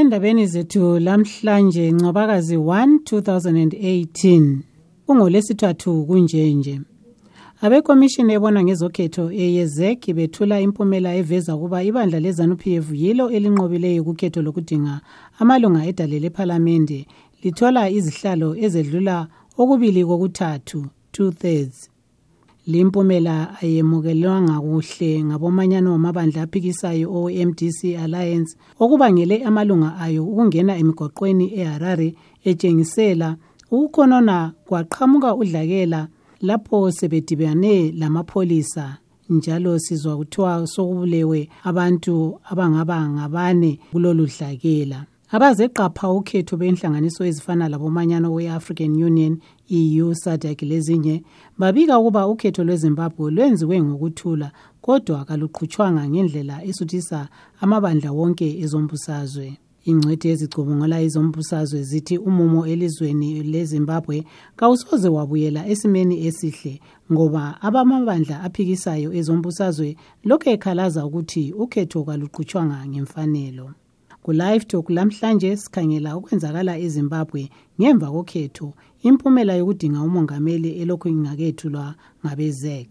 endabeni zethu lamhlanje ncwabakazi 1 2018 kungolesithathu kunjenje. Abekomishini ebona ngezokhetho eyezek bethula impumela eveza ukuba ibandla lezanup f yilo elinqobileyo kukhetho lokudinga amalunga edale lephalamende lithola izihlalo ezedlula okubili kokuthathu two-thirds limpumela ayemukelwanga kuhle ngabomanyano wamabandla aphikisayo o-mdc alliance okubangele amalunga ayo ukungena emigoqweni eharare etshengisela ukukhonona kwaqhamuka udlakela lapho sebedibane lamapholisa. Njalo sizwa kuthiwa sokubulewe abantu abangaba ngabane kulolu dlakela. Abazeqapha ukhetho benhlanganiso ezifana labomanyano we-african union eu sadc lezinye babika ukuba ukhetho lwezimbabwe lwenziwe ngokuthula kodwa kaluqhutshwanga ngendlela esuthisa amabandla wonke ezombusazwe. Ingcwethi ezicubungula izombusazwe zithi umumo elizweni lezimbabwe kawusoze wabuyela esimeni esihle ngoba abamabandla aphikisayo ezombusazwe lokhu ekhalaza ukuthi ukhetho kaluqhutshwanga ngemfanelo. Ku-live talk lamhlanje sikhangela okwenzakala ezimbabwe ngemva kokhetho impumela yokudinga umongameli elokhu ingakethulwa ngabezek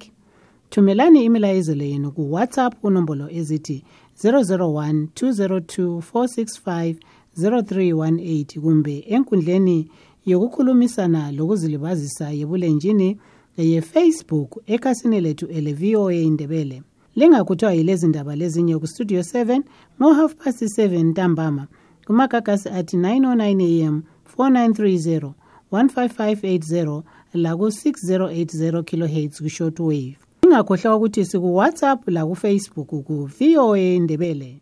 thumelani imilayezelo yenu ku-whatsapp kunombolo ezithi 001 202 465 0318 kumbe enkundleni yokukhulumisana lokuzilibazisa yebulenjini yefacebook ekhasini lethu ele-voa indebele lingakuthiwa yilezi ndaba lezinye kustudio 7 ngo-half past 7 ntambama kumagagasi athi 909 am 4930 15580 laku-6080 kilohertz ku-short wave. Ingakhohlwa ukuthi siku-whatsapp lakufacebook ku-voa ndebele.